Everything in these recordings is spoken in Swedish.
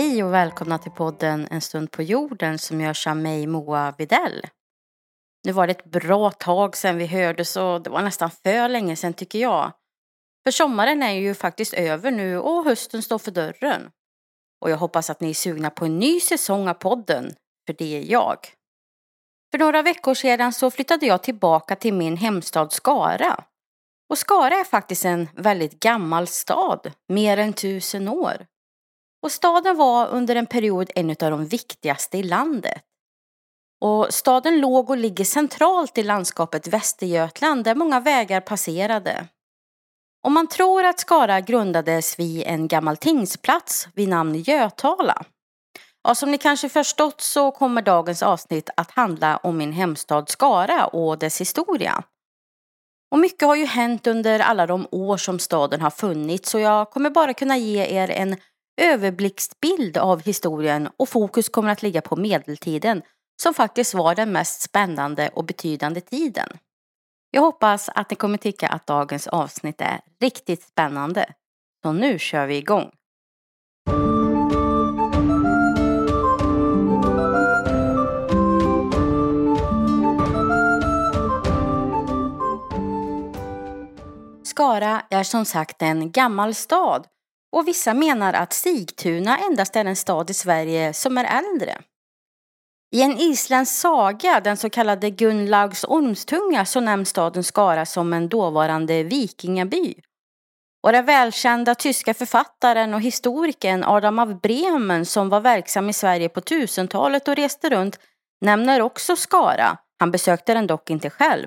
Hej och välkomna till podden En stund på jorden som görs av mig Moa Videll. Nu var det ett bra tag sedan vi hördes och det var nästan för länge sedan tycker jag. För sommaren är ju faktiskt över nu och hösten står för dörren. Och jag hoppas att ni är sugna på en ny säsong av podden, för det är jag. För några veckor sedan så flyttade jag tillbaka till min hemstad Skara. Och Skara är faktiskt en väldigt gammal stad, mer än tusen år. Och staden var under en period en av de viktigaste i landet. Och staden låg och ligger centralt i landskapet Västergötland där många vägar passerade. Och man tror att Skara grundades vid en gammal tingsplats vid namn Götala. Ja, som ni kanske förstått så kommer dagens avsnitt att handla om min hemstad Skara och dess historia. Och mycket har ju hänt under alla de år som staden har funnits så jag kommer bara kunna ge er en överblicksbild av historien och fokus kommer att ligga på medeltiden som faktiskt var den mest spännande och betydande tiden. Jag hoppas att ni kommer tycka att dagens avsnitt är riktigt spännande. Så nu kör vi igång! Skara är som sagt en gammal stad och vissa menar att Sigtuna endast är en stad i Sverige som är äldre. I en isländsk saga, den så kallade Gunnlaugs ormstunga, så nämns staden Skara som en dåvarande vikingaby. Och den välkända tyska författaren och historikern Adam av Bremen som var verksam i Sverige på 1000-talet och reste runt nämner också Skara. Han besökte den dock inte själv.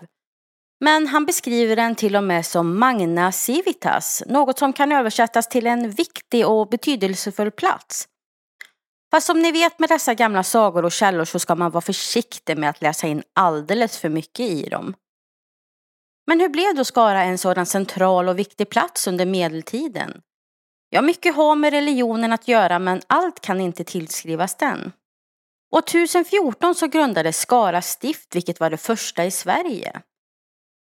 Men han beskriver den till och med som Magna Civitas, något som kan översättas till en viktig och betydelsefull plats. Fast som ni vet med dessa gamla sagor och källor så ska man vara försiktig med att läsa in alldeles för mycket i dem. Men hur blev då Skara en sådan central och viktig plats under medeltiden? Ja, mycket har med religionen att göra men allt kan inte tillskrivas den. År 1014 så grundades Skara stift vilket var det första i Sverige.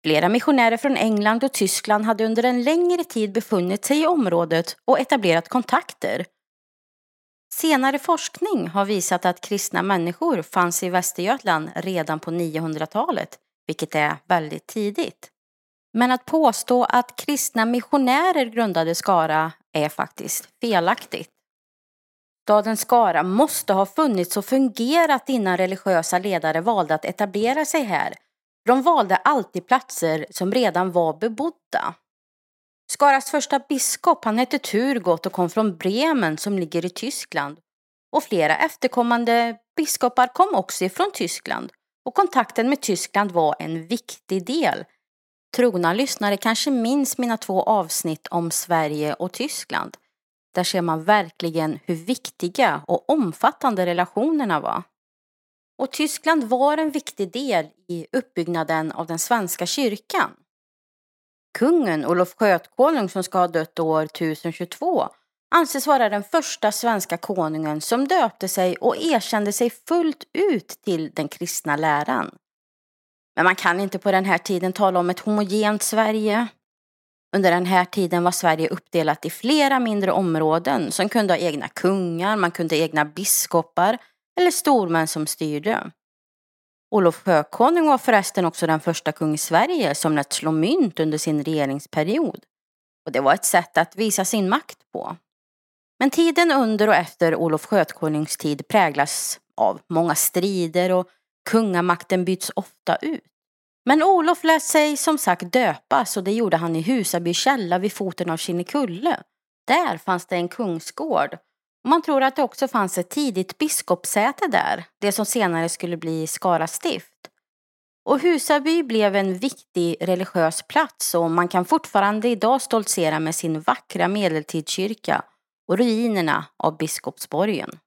Flera missionärer från England och Tyskland hade under en längre tid befunnit sig i området och etablerat kontakter. Senare forskning har visat att kristna människor fanns i Västergötland redan på 900-talet, vilket är väldigt tidigt. Men att påstå att kristna missionärer grundade Skara är faktiskt felaktigt. Staden Skara måste ha funnits och fungerat innan religiösa ledare valde att etablera sig här de valde alltid platser som redan var bebodda. Skaras första biskop han hette Turgot och kom från Bremen som ligger i Tyskland. Och flera efterkommande biskopar kom också ifrån Tyskland och kontakten med Tyskland var en viktig del. Trogna lyssnare kanske minns mina två avsnitt om Sverige och Tyskland. Där ser man verkligen hur viktiga och omfattande relationerna var. Och Tyskland var en viktig del i uppbyggnaden av den svenska kyrkan. Kungen Olof Skötkonung som ska ha dött år 1022 anses vara den första svenska konungen som döpte sig och erkände sig fullt ut till den kristna läran. Men man kan inte på den här tiden tala om ett homogent Sverige. Under den här tiden var Sverige uppdelat i flera mindre områden som kunde ha egna kungar, man kunde ha egna biskopar eller stormän som styrde. Olof Sjökonung var förresten också den första kung i Sverige som lät slå mynt under sin regeringsperiod. Och det var ett sätt att visa sin makt på. Men tiden under och efter Olof Skötkonungs tid präglas av många strider och kungamakten byts ofta ut. Men Olof lät sig som sagt döpas och det gjorde han i Husaby källa vid foten av Kinnekulle. Där fanns det en kungsgård man tror att det också fanns ett tidigt biskopssäte där, det som senare skulle bli Skara stift. Och Husaby blev en viktig religiös plats och man kan fortfarande idag stoltsera med sin vackra medeltidskyrka och ruinerna av Biskopsborgen.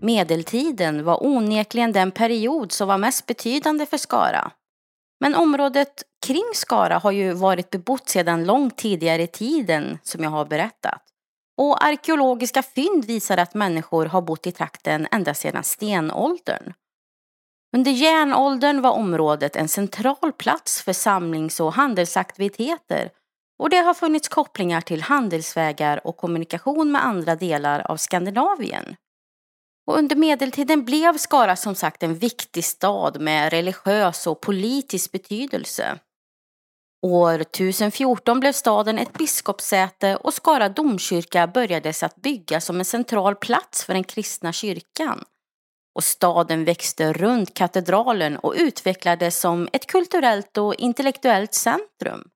Medeltiden var onekligen den period som var mest betydande för Skara. Men området kring Skara har ju varit bebott sedan långt tidigare i tiden som jag har berättat. Och arkeologiska fynd visar att människor har bott i trakten ända sedan stenåldern. Under järnåldern var området en central plats för samlings och handelsaktiviteter och det har funnits kopplingar till handelsvägar och kommunikation med andra delar av Skandinavien. Och under medeltiden blev Skara som sagt en viktig stad med religiös och politisk betydelse. År 1014 blev staden ett biskopssäte och Skara domkyrka börjades att byggas som en central plats för den kristna kyrkan. Och staden växte runt katedralen och utvecklades som ett kulturellt och intellektuellt centrum.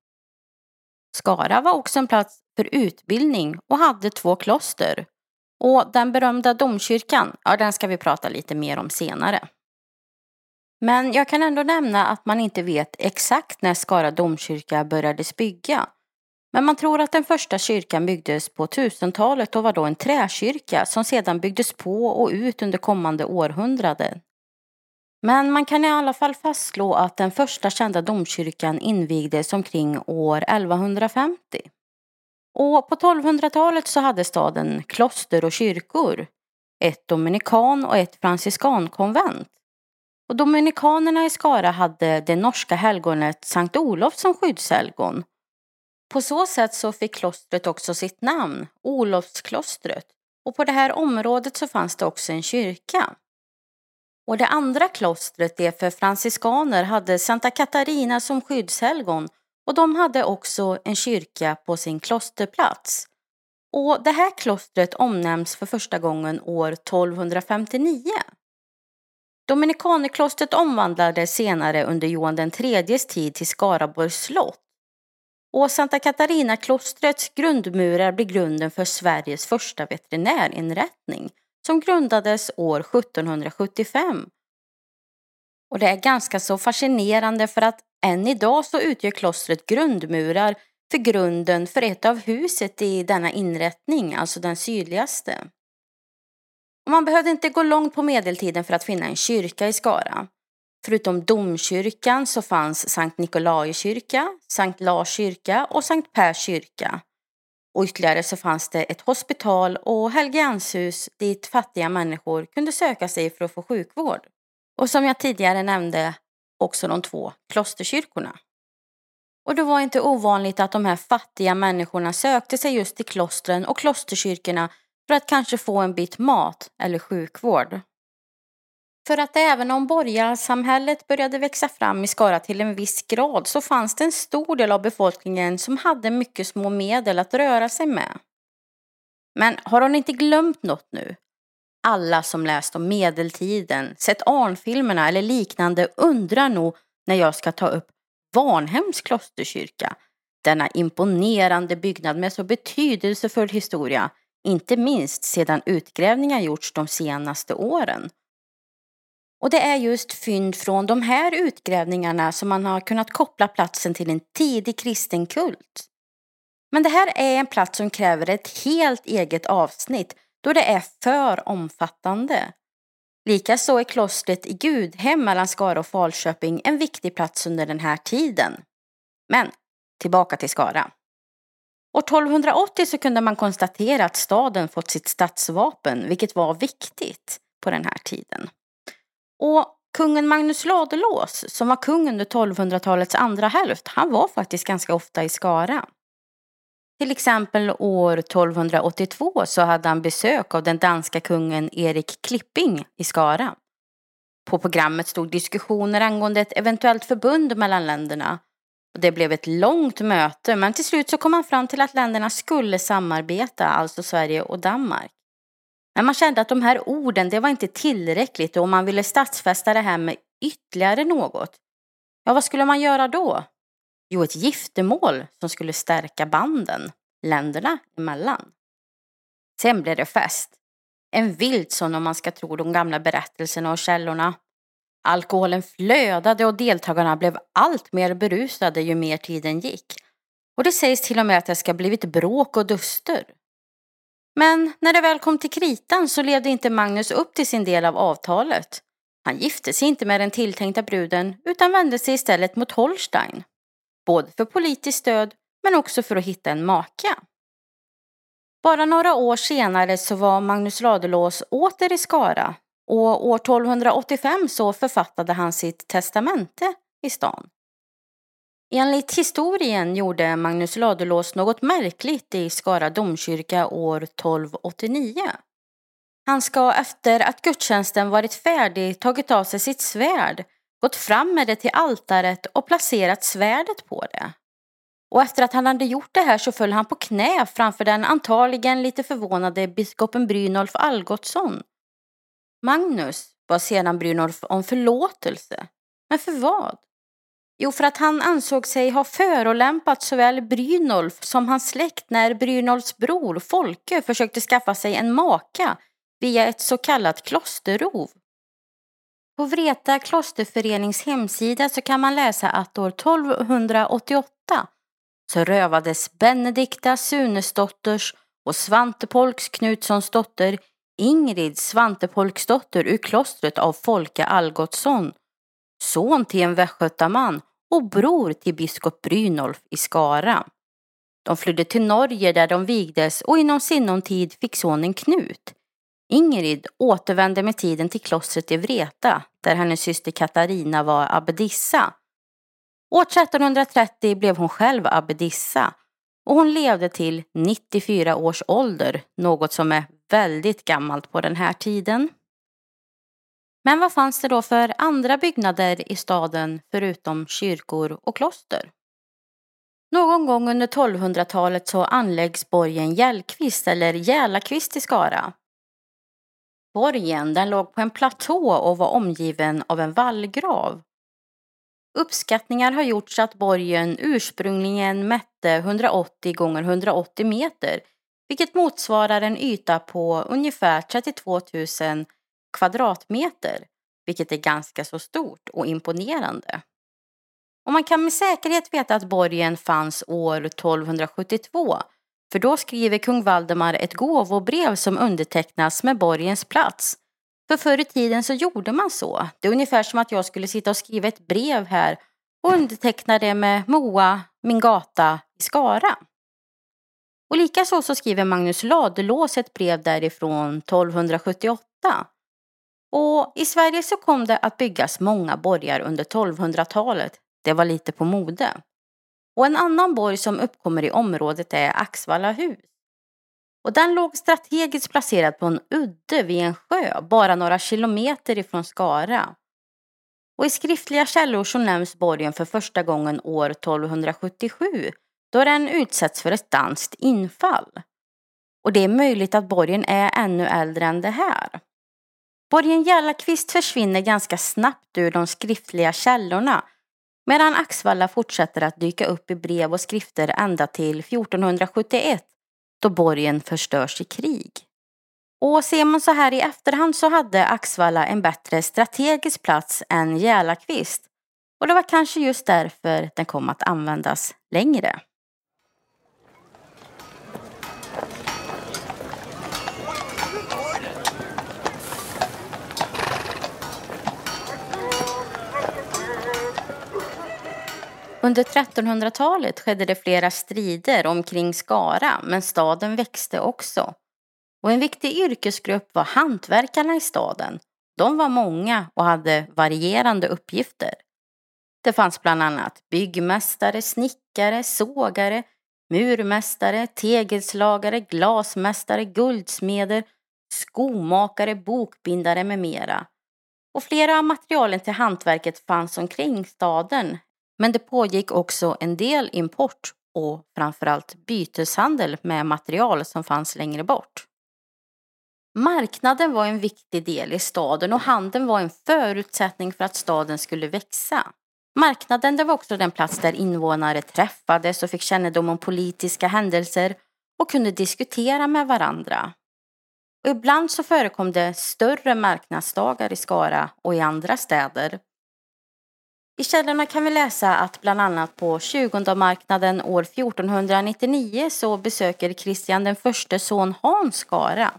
Skara var också en plats för utbildning och hade två kloster. Och den berömda domkyrkan, ja den ska vi prata lite mer om senare. Men jag kan ändå nämna att man inte vet exakt när Skara domkyrka börjades bygga. Men man tror att den första kyrkan byggdes på 1000-talet och var då en träkyrka som sedan byggdes på och ut under kommande århundraden. Men man kan i alla fall fastslå att den första kända domkyrkan invigdes omkring år 1150. Och på 1200-talet så hade staden kloster och kyrkor. Ett dominikan och ett franciskankonvent. Och dominikanerna i Skara hade det norska helgonet Sankt Olof som skyddshelgon. På så sätt så fick klostret också sitt namn, Olofsklostret. Och på det här området så fanns det också en kyrka. Och det andra klostret, det för franciskaner, hade Santa Katarina som skyddshelgon och de hade också en kyrka på sin klosterplats. Och det här klostret omnämns för första gången år 1259. Dominikanerklostret omvandlades senare under Johan IIIs tid till Skaraborgs slott. Och Santa Katarina-klostrets grundmurar blir grunden för Sveriges första veterinärinrättning som grundades år 1775. Och det är ganska så fascinerande för att än idag så utgör klostret grundmurar för grunden för ett av huset i denna inrättning, alltså den sydligaste. Och man behövde inte gå långt på medeltiden för att finna en kyrka i Skara. Förutom domkyrkan så fanns Sankt Nikolai kyrka, Sankt Lars kyrka och Sankt Pers kyrka. Och ytterligare så fanns det ett hospital och Helgeandshus dit fattiga människor kunde söka sig för att få sjukvård. Och som jag tidigare nämnde också de två klosterkyrkorna. Och det var inte ovanligt att de här fattiga människorna sökte sig just till klostren och klosterkyrkorna för att kanske få en bit mat eller sjukvård. För att även om borgarsamhället började växa fram i Skara till en viss grad så fanns det en stor del av befolkningen som hade mycket små medel att röra sig med. Men har hon inte glömt något nu? Alla som läst om medeltiden, sett Arnfilmerna eller liknande undrar nog när jag ska ta upp Varnhems klosterkyrka. Denna imponerande byggnad med så betydelsefull historia, inte minst sedan utgrävningar gjorts de senaste åren. Och det är just fynd från de här utgrävningarna som man har kunnat koppla platsen till en tidig kristen kult. Men det här är en plats som kräver ett helt eget avsnitt då det är för omfattande. Likaså är klostret i Gudhem mellan Skara och Falköping en viktig plats under den här tiden. Men tillbaka till Skara. År 1280 så kunde man konstatera att staden fått sitt stadsvapen, vilket var viktigt på den här tiden. Och kungen Magnus Ladulås, som var kung under 1200-talets andra hälft, han var faktiskt ganska ofta i Skara. Till exempel år 1282 så hade han besök av den danska kungen Erik Klipping i Skara. På programmet stod diskussioner angående ett eventuellt förbund mellan länderna. Det blev ett långt möte men till slut så kom man fram till att länderna skulle samarbeta, alltså Sverige och Danmark. Men man kände att de här orden, det var inte tillräckligt och man ville stadsfästa det här med ytterligare något. Ja, vad skulle man göra då? Jo, ett giftermål som skulle stärka banden länderna emellan. Sen blev det fest. En vild sån om man ska tro de gamla berättelserna och källorna. Alkoholen flödade och deltagarna blev allt mer berusade ju mer tiden gick. Och det sägs till och med att det ska blivit bråk och duster. Men när det väl kom till kritan så levde inte Magnus upp till sin del av avtalet. Han gifte sig inte med den tilltänkta bruden utan vände sig istället mot Holstein. Både för politiskt stöd men också för att hitta en maka. Bara några år senare så var Magnus Ladulås åter i Skara Och år 1285 så författade han sitt testamente i stan. Enligt historien gjorde Magnus Ladulås något märkligt i Skara domkyrka år 1289. Han ska efter att gudstjänsten varit färdig tagit av sig sitt svärd, gått fram med det till altaret och placerat svärdet på det. Och efter att han hade gjort det här så föll han på knä framför den antagligen lite förvånade biskopen Brynolf Algotsson. Magnus bad sedan Brynolf om förlåtelse. Men för vad? Jo, för att han ansåg sig ha förolämpat såväl Brynolf som hans släkt när Brynolfs bror Folke försökte skaffa sig en maka via ett så kallat klosterrov. På Vreta klosterförenings hemsida så kan man läsa att år 1288 så rövades Benedikta Sunesdotters och Svante Polks Knutssons dotter Ingrid Svante Polksdotter ur klostret av Folke Algotsson, son till en västgötaman och bror till biskop Brynolf i Skara. De flydde till Norge där de vigdes och inom sinom tid fick sonen Knut. Ingrid återvände med tiden till klostret i Vreta där hennes syster Katarina var abbedissa. År 1330 blev hon själv abbedissa och hon levde till 94 års ålder, något som är väldigt gammalt på den här tiden. Men vad fanns det då för andra byggnader i staden förutom kyrkor och kloster? Någon gång under 1200-talet så anläggs borgen Gällkvist eller Gälakvist i Skara. Borgen den låg på en platå och var omgiven av en vallgrav. Uppskattningar har gjorts att borgen ursprungligen mätte 180 gånger 180 meter, vilket motsvarar en yta på ungefär 32 000 kvadratmeter, vilket är ganska så stort och imponerande. Och man kan med säkerhet veta att borgen fanns år 1272 för då skriver kung Valdemar ett gåvobrev som undertecknas med borgens plats. För förr i tiden så gjorde man så. Det är ungefär som att jag skulle sitta och skriva ett brev här och underteckna det med Moa, min gata i Skara. Och likaså så skriver Magnus Ladulås ett brev därifrån 1278 och i Sverige så kom det att byggas många borgar under 1200-talet. Det var lite på mode. Och en annan borg som uppkommer i området är Axvalla hus. Och den låg strategiskt placerad på en udde vid en sjö, bara några kilometer ifrån Skara. Och i skriftliga källor så nämns borgen för första gången år 1277, då den utsätts för ett danskt infall. Och det är möjligt att borgen är ännu äldre än det här. Borgen Gällakvist försvinner ganska snabbt ur de skriftliga källorna medan Axvalla fortsätter att dyka upp i brev och skrifter ända till 1471 då borgen förstörs i krig. Och ser man så här i efterhand så hade Axvalla en bättre strategisk plats än Jälakvist och det var kanske just därför den kom att användas längre. Under 1300-talet skedde det flera strider omkring Skara, men staden växte också. Och en viktig yrkesgrupp var hantverkarna i staden. De var många och hade varierande uppgifter. Det fanns bland annat byggmästare, snickare, sågare, murmästare, tegelslagare, glasmästare, guldsmeder, skomakare, bokbindare med mera. Och flera av materialen till hantverket fanns omkring staden men det pågick också en del import och framförallt byteshandel med material som fanns längre bort. Marknaden var en viktig del i staden och handeln var en förutsättning för att staden skulle växa. Marknaden det var också den plats där invånare träffades och fick kännedom om politiska händelser och kunde diskutera med varandra. Och ibland så förekom det större marknadsdagar i Skara och i andra städer. I källorna kan vi läsa att bland annat på 20 marknaden år 1499 så besöker Kristian den förste son Hans Skara.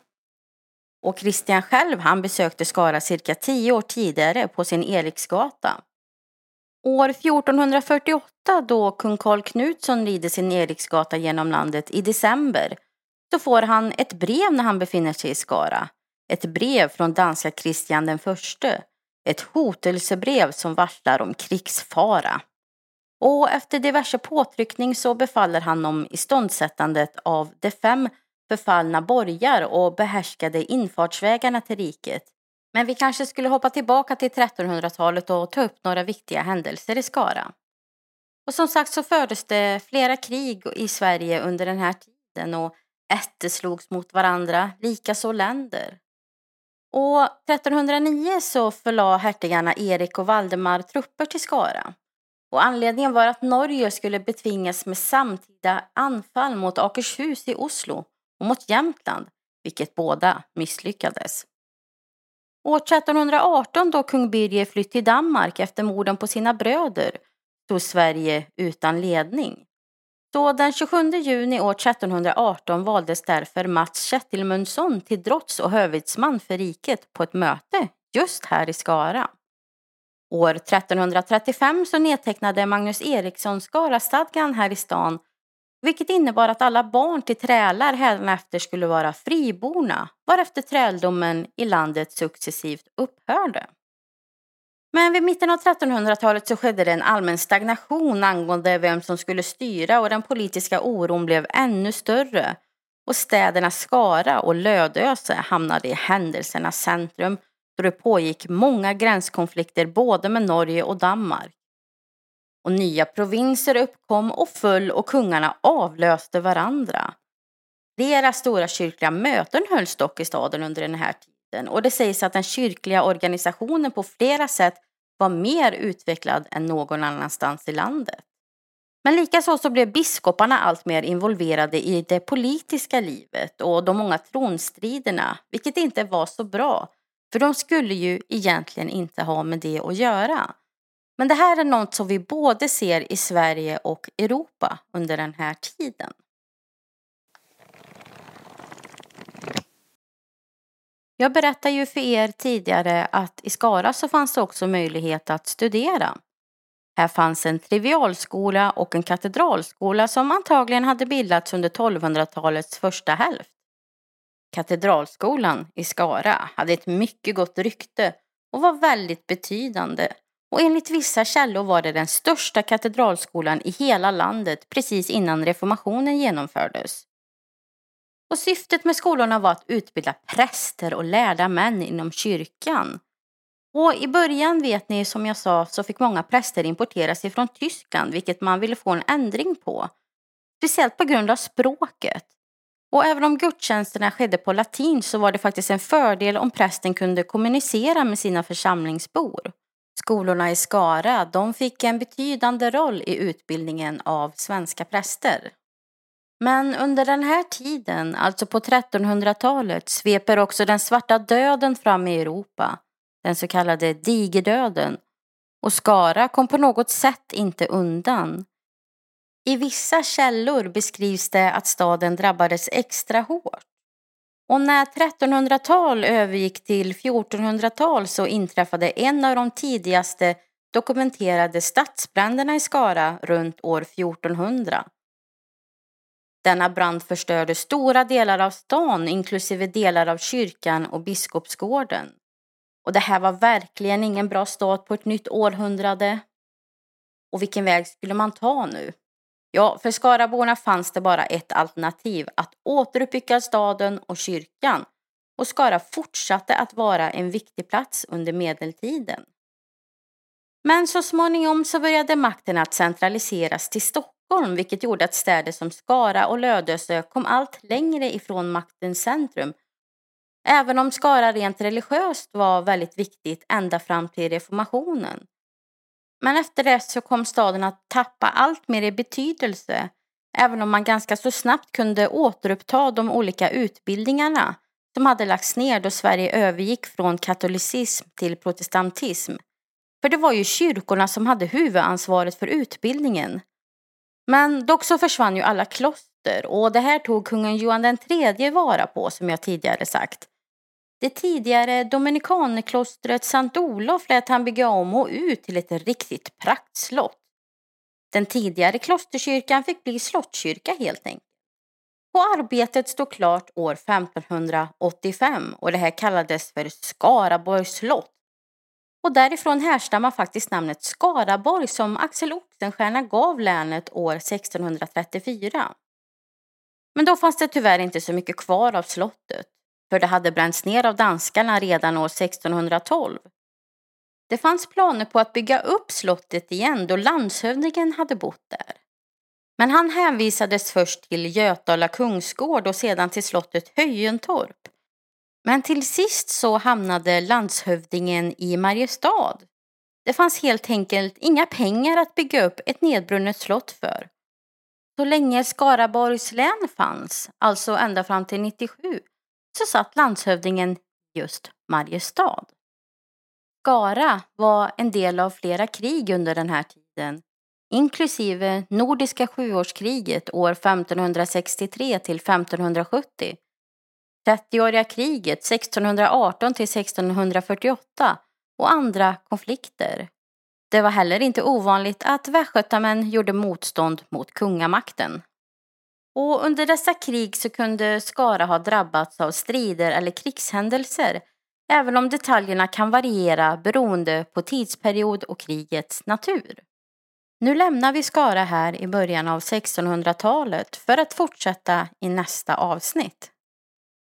Och Kristian själv han besökte Skara cirka tio år tidigare på sin Eriksgata. År 1448 då kung Karl Knutsson rider sin Eriksgata genom landet i december så får han ett brev när han befinner sig i Skara. ett brev från danska Kristian den förste. Ett hotelsebrev som varslar om krigsfara. Och efter diverse påtryckning så befaller han om iståndsättandet av de fem förfallna borgar och behärskade infartsvägarna till riket. Men vi kanske skulle hoppa tillbaka till 1300-talet och ta upp några viktiga händelser i Skara. Och som sagt så fördes det flera krig i Sverige under den här tiden och ätter slogs mot varandra, likaså länder. Och 1309 så förlade hertigarna Erik och Valdemar trupper till Skara. Och anledningen var att Norge skulle betvingas med samtida anfall mot Akershus i Oslo och mot Jämtland, vilket båda misslyckades. År 1318 då kung Birger flytt till Danmark efter morden på sina bröder stod Sverige utan ledning. Så den 27 juni år 1318 valdes därför Mats Kettilmundsson till drotts och hövitsman för riket på ett möte just här i Skara. År 1335 så nedtecknade Magnus Eriksson Skara-stadgan här i stan vilket innebar att alla barn till trälar hädanefter skulle vara friborna varefter träldomen i landet successivt upphörde. Men vid mitten av 1300-talet så skedde det en allmän stagnation angående vem som skulle styra och den politiska oron blev ännu större och städerna Skara och Lödöse hamnade i händelsernas centrum då det pågick många gränskonflikter både med Norge och Danmark. Och nya provinser uppkom och föll och kungarna avlöste varandra. Flera stora kyrkliga möten hölls dock i staden under den här tiden och det sägs att den kyrkliga organisationen på flera sätt var mer utvecklad än någon annanstans i landet. Men likaså så blev biskoparna allt mer involverade i det politiska livet och de många tronstriderna, vilket inte var så bra, för de skulle ju egentligen inte ha med det att göra. Men det här är något som vi både ser i Sverige och Europa under den här tiden. Jag berättade ju för er tidigare att i Skara så fanns det också möjlighet att studera. Här fanns en trivialskola och en katedralskola som antagligen hade bildats under 1200-talets första hälft. Katedralskolan i Skara hade ett mycket gott rykte och var väldigt betydande och enligt vissa källor var det den största katedralskolan i hela landet precis innan reformationen genomfördes. Och syftet med skolorna var att utbilda präster och lärda män inom kyrkan. Och i början vet ni som jag sa så fick många präster importeras ifrån Tyskland vilket man ville få en ändring på. Speciellt på grund av språket. Och även om gudstjänsterna skedde på latin så var det faktiskt en fördel om prästen kunde kommunicera med sina församlingsbor. Skolorna i Skara de fick en betydande roll i utbildningen av svenska präster. Men under den här tiden, alltså på 1300-talet, sveper också den svarta döden fram i Europa, den så kallade digerdöden, och Skara kom på något sätt inte undan. I vissa källor beskrivs det att staden drabbades extra hårt. Och när 1300-tal övergick till 1400-tal så inträffade en av de tidigaste dokumenterade stadsbränderna i Skara runt år 1400. Denna brand förstörde stora delar av stan inklusive delar av kyrkan och biskopsgården. Och det här var verkligen ingen bra start på ett nytt århundrade. Och vilken väg skulle man ta nu? Ja, för Skaraborna fanns det bara ett alternativ, att återuppbygga staden och kyrkan. Och Skara fortsatte att vara en viktig plats under medeltiden. Men så småningom så började makten att centraliseras till Stockholm vilket gjorde att städer som Skara och Lödöse kom allt längre ifrån maktens centrum. Även om Skara rent religiöst var väldigt viktigt ända fram till reformationen. Men efter det så kom staden att tappa allt mer i betydelse även om man ganska så snabbt kunde återuppta de olika utbildningarna som hade lagts ner då Sverige övergick från katolicism till protestantism. För det var ju kyrkorna som hade huvudansvaret för utbildningen. Men dock så försvann ju alla kloster och det här tog kungen Johan III vara på som jag tidigare sagt. Det tidigare dominikanerklostret Sankt Olof lät han bygga om och ut till ett riktigt praktslott. Den tidigare klosterkyrkan fick bli slottskyrka helt enkelt. och arbetet stod klart år 1585 och det här kallades för Skaraborgs slott. Och därifrån härstammar faktiskt namnet Skaraborg som Axel Oxenstierna gav länet år 1634. Men då fanns det tyvärr inte så mycket kvar av slottet, för det hade bränts ner av danskarna redan år 1612. Det fanns planer på att bygga upp slottet igen då landshövdingen hade bott där. Men han hänvisades först till Götala kungsgård och sedan till slottet Höjentorp. Men till sist så hamnade landshövdingen i Mariestad. Det fanns helt enkelt inga pengar att bygga upp ett nedbrunnet slott för. Så länge Skaraborgs län fanns, alltså ända fram till 97, så satt landshövdingen just Mariestad. Skara var en del av flera krig under den här tiden, inklusive Nordiska sjuårskriget år 1563 till 1570, 30-åriga kriget 1618 till 1648 och andra konflikter. Det var heller inte ovanligt att västgötamän gjorde motstånd mot kungamakten. Och under dessa krig så kunde Skara ha drabbats av strider eller krigshändelser även om detaljerna kan variera beroende på tidsperiod och krigets natur. Nu lämnar vi Skara här i början av 1600-talet för att fortsätta i nästa avsnitt.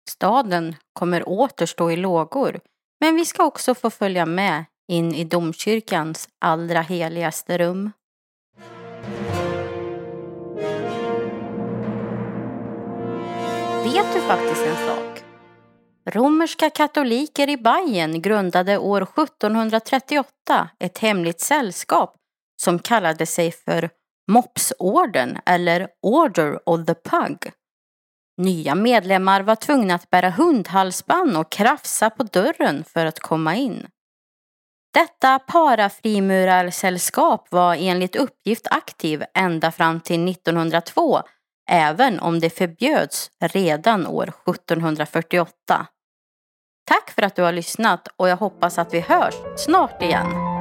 Staden kommer åter stå i lågor, men vi ska också få följa med in i domkyrkans allra heligaste rum. Vet du faktiskt en sak? Romerska katoliker i Bayern grundade år 1738 ett hemligt sällskap som kallade sig för Mopsorden eller Order of the Pug. Nya medlemmar var tvungna att bära hundhalsband och krafsa på dörren för att komma in. Detta parafrimurarsällskap var enligt uppgift aktiv ända fram till 1902 även om det förbjöds redan år 1748. Tack för att du har lyssnat och jag hoppas att vi hörs snart igen.